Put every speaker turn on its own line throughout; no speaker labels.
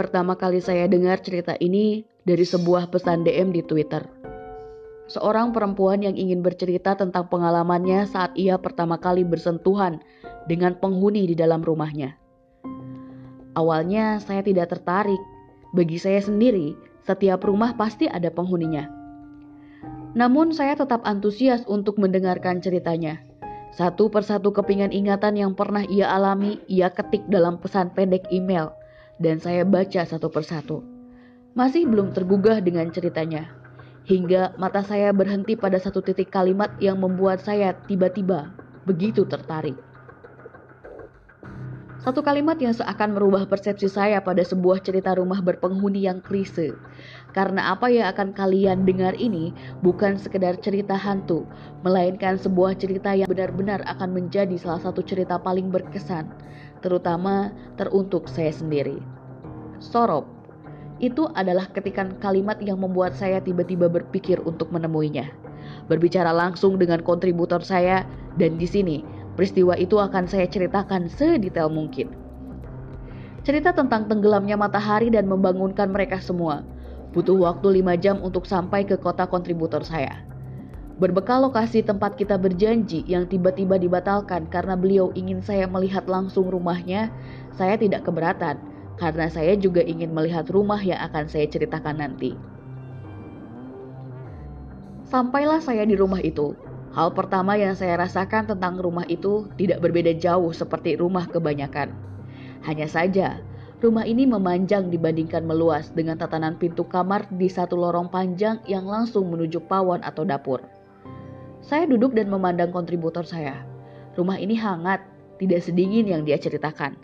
Pertama kali saya dengar cerita ini dari sebuah pesan DM di Twitter. Seorang perempuan yang ingin bercerita tentang pengalamannya saat ia pertama kali bersentuhan dengan penghuni di dalam rumahnya. Awalnya saya tidak tertarik. Bagi saya sendiri, setiap rumah pasti ada penghuninya. Namun saya tetap antusias untuk mendengarkan ceritanya. Satu persatu kepingan ingatan yang pernah ia alami, ia ketik dalam pesan pendek email dan saya baca satu persatu. Masih belum tergugah dengan ceritanya. Hingga mata saya berhenti pada satu titik kalimat yang membuat saya tiba-tiba begitu tertarik. Satu kalimat yang seakan merubah persepsi saya pada sebuah cerita rumah berpenghuni yang klise. Karena apa yang akan kalian dengar ini bukan sekedar cerita hantu, melainkan sebuah cerita yang benar-benar akan menjadi salah satu cerita paling berkesan, terutama teruntuk saya sendiri. Sorop itu adalah ketikan kalimat yang membuat saya tiba-tiba berpikir untuk menemuinya. Berbicara langsung dengan kontributor saya dan di sini Peristiwa itu akan saya ceritakan sedetail mungkin. Cerita tentang tenggelamnya matahari dan membangunkan mereka semua. Butuh waktu 5 jam untuk sampai ke kota kontributor saya. Berbekal lokasi tempat kita berjanji yang tiba-tiba dibatalkan karena beliau ingin saya melihat langsung rumahnya, saya tidak keberatan karena saya juga ingin melihat rumah yang akan saya ceritakan nanti. Sampailah saya di rumah itu, Hal pertama yang saya rasakan tentang rumah itu tidak berbeda jauh seperti rumah kebanyakan. Hanya saja, rumah ini memanjang dibandingkan meluas dengan tatanan pintu kamar di satu lorong panjang yang langsung menuju pawon atau dapur. Saya duduk dan memandang kontributor saya. Rumah ini hangat, tidak sedingin yang dia ceritakan.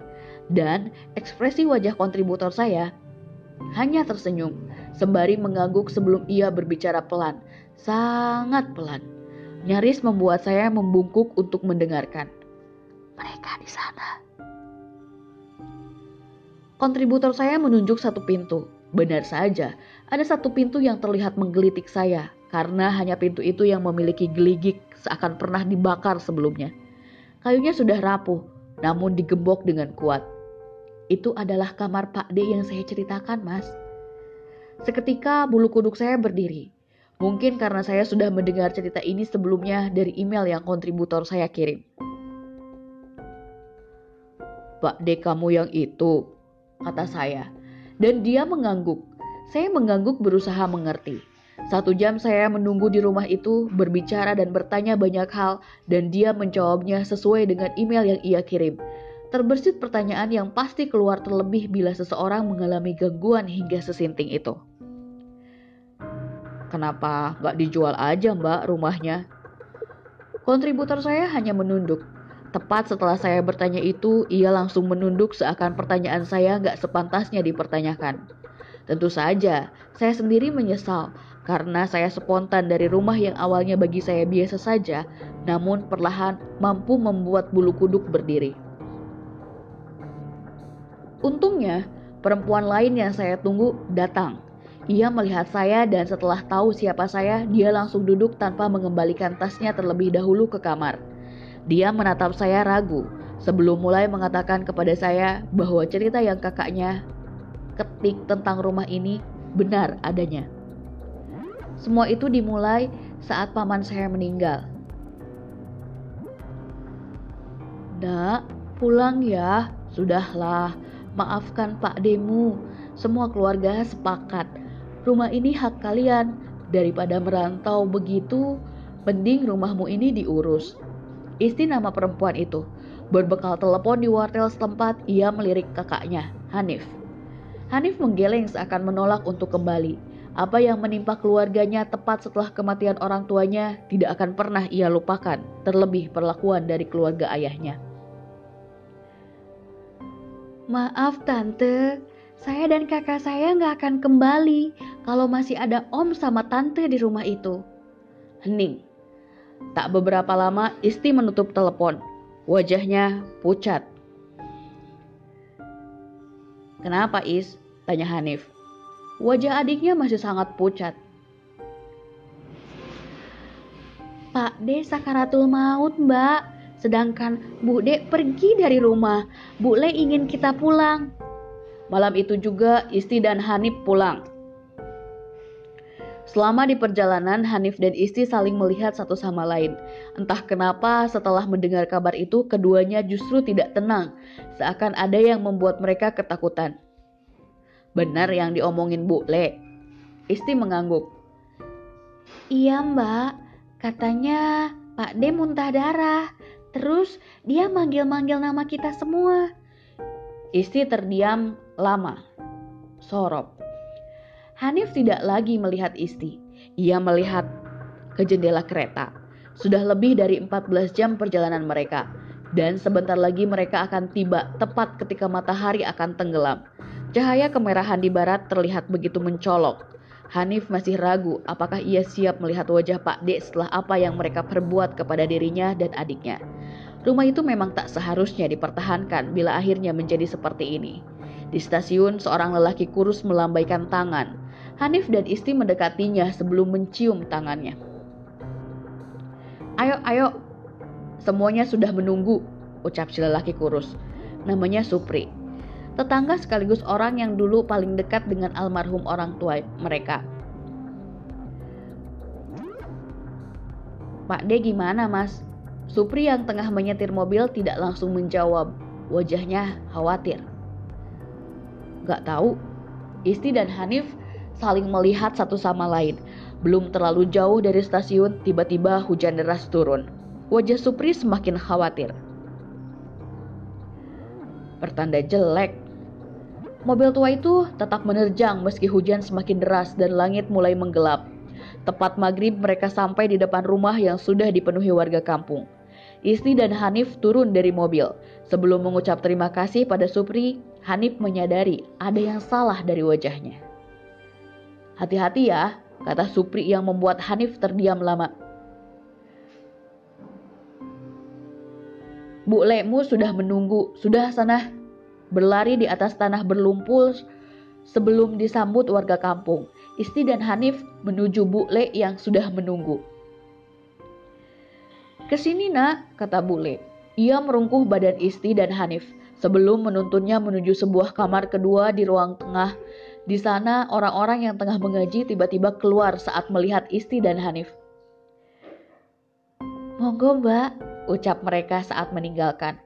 Dan ekspresi wajah kontributor saya hanya tersenyum, sembari mengangguk sebelum ia berbicara pelan, sangat pelan nyaris membuat saya membungkuk untuk mendengarkan. Mereka di sana. Kontributor saya menunjuk satu pintu. Benar saja, ada satu pintu yang terlihat menggelitik saya karena hanya pintu itu yang memiliki geligik seakan pernah dibakar sebelumnya. Kayunya sudah rapuh, namun digembok dengan kuat. Itu adalah kamar Pak D yang saya ceritakan, Mas. Seketika bulu kuduk saya berdiri. Mungkin karena saya sudah mendengar cerita ini sebelumnya dari email yang kontributor saya kirim. Pak D kamu yang itu, kata saya. Dan dia mengangguk. Saya mengangguk berusaha mengerti. Satu jam saya menunggu di rumah itu, berbicara dan bertanya banyak hal, dan dia menjawabnya sesuai dengan email yang ia kirim. Terbersit pertanyaan yang pasti keluar terlebih bila seseorang mengalami gangguan hingga sesinting itu. Kenapa nggak dijual aja mbak rumahnya? Kontributor saya hanya menunduk. Tepat setelah saya bertanya itu, ia langsung menunduk seakan pertanyaan saya nggak sepantasnya dipertanyakan. Tentu saja, saya sendiri menyesal karena saya spontan dari rumah yang awalnya bagi saya biasa saja, namun perlahan mampu membuat bulu kuduk berdiri. Untungnya, perempuan lain yang saya tunggu datang. Ia melihat saya dan setelah tahu siapa saya, dia langsung duduk tanpa mengembalikan tasnya terlebih dahulu ke kamar. Dia menatap saya ragu sebelum mulai mengatakan kepada saya bahwa cerita yang kakaknya ketik tentang rumah ini benar adanya. Semua itu dimulai saat paman saya meninggal. Nak, pulang ya. Sudahlah, maafkan Pak Demu. Semua keluarga sepakat rumah ini hak kalian. Daripada merantau begitu, mending rumahmu ini diurus. Isti nama perempuan itu. Berbekal telepon di wartel setempat, ia melirik kakaknya, Hanif. Hanif menggeleng seakan menolak untuk kembali. Apa yang menimpa keluarganya tepat setelah kematian orang tuanya tidak akan pernah ia lupakan, terlebih perlakuan dari keluarga ayahnya.
Maaf tante, saya dan kakak saya nggak akan kembali kalau masih ada om sama tante di rumah itu.
Hening. Tak beberapa lama Isti menutup telepon. Wajahnya pucat. Kenapa Is? Tanya Hanif. Wajah adiknya masih sangat pucat.
Pak De sakaratul maut mbak. Sedangkan Bu De pergi dari rumah. Bu Le ingin kita pulang.
Malam itu juga Isti dan Hanif pulang. Selama di perjalanan, Hanif dan Isti saling melihat satu sama lain. Entah kenapa setelah mendengar kabar itu, keduanya justru tidak tenang, seakan ada yang membuat mereka ketakutan. Benar yang diomongin Bu Le. Isti mengangguk.
Iya mbak, katanya Pak D muntah darah. Terus dia manggil-manggil nama kita semua.
Isti terdiam lama. Sorop. Hanif tidak lagi melihat Isti. Ia melihat ke jendela kereta. Sudah lebih dari 14 jam perjalanan mereka. Dan sebentar lagi mereka akan tiba tepat ketika matahari akan tenggelam. Cahaya kemerahan di barat terlihat begitu mencolok. Hanif masih ragu apakah ia siap melihat wajah Pak D setelah apa yang mereka perbuat kepada dirinya dan adiknya. Rumah itu memang tak seharusnya dipertahankan bila akhirnya menjadi seperti ini. Di stasiun, seorang lelaki kurus melambaikan tangan. Hanif dan Isti mendekatinya sebelum mencium tangannya. Ayo, ayo. Semuanya sudah menunggu, ucap si lelaki kurus. Namanya Supri. Tetangga sekaligus orang yang dulu paling dekat dengan almarhum orang tua mereka. Pak D gimana mas? Supri yang tengah menyetir mobil tidak langsung menjawab. Wajahnya khawatir. Gak tahu. Isti dan Hanif saling melihat satu sama lain. Belum terlalu jauh dari stasiun, tiba-tiba hujan deras turun. Wajah Supri semakin khawatir. Pertanda jelek. Mobil tua itu tetap menerjang meski hujan semakin deras dan langit mulai menggelap. Tepat maghrib mereka sampai di depan rumah yang sudah dipenuhi warga kampung. Isti dan Hanif turun dari mobil. Sebelum mengucap terima kasih pada Supri, Hanif menyadari ada yang salah dari wajahnya. Hati-hati ya, kata Supri yang membuat Hanif terdiam lama. Bu Lemu sudah menunggu, sudah sana. Berlari di atas tanah berlumpur sebelum disambut warga kampung. Isti dan Hanif menuju Bu Le yang sudah menunggu. Ke sini nak, kata Bu Le. Ia merungkuh badan Isti dan Hanif sebelum menuntunnya menuju sebuah kamar kedua di ruang tengah di sana orang-orang yang tengah mengaji tiba-tiba keluar saat melihat Isti dan Hanif.
Monggo mbak,
ucap mereka saat meninggalkan.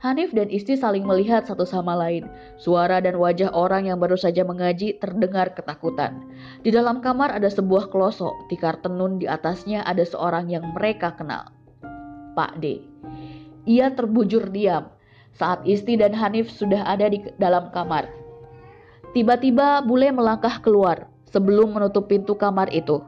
Hanif dan Isti saling melihat satu sama lain. Suara dan wajah orang yang baru saja mengaji terdengar ketakutan. Di dalam kamar ada sebuah kelosok, tikar tenun di atasnya ada seorang yang mereka kenal. Pak D. Ia terbujur diam saat Isti dan Hanif sudah ada di dalam kamar. Tiba-tiba bule melangkah keluar sebelum menutup pintu kamar itu.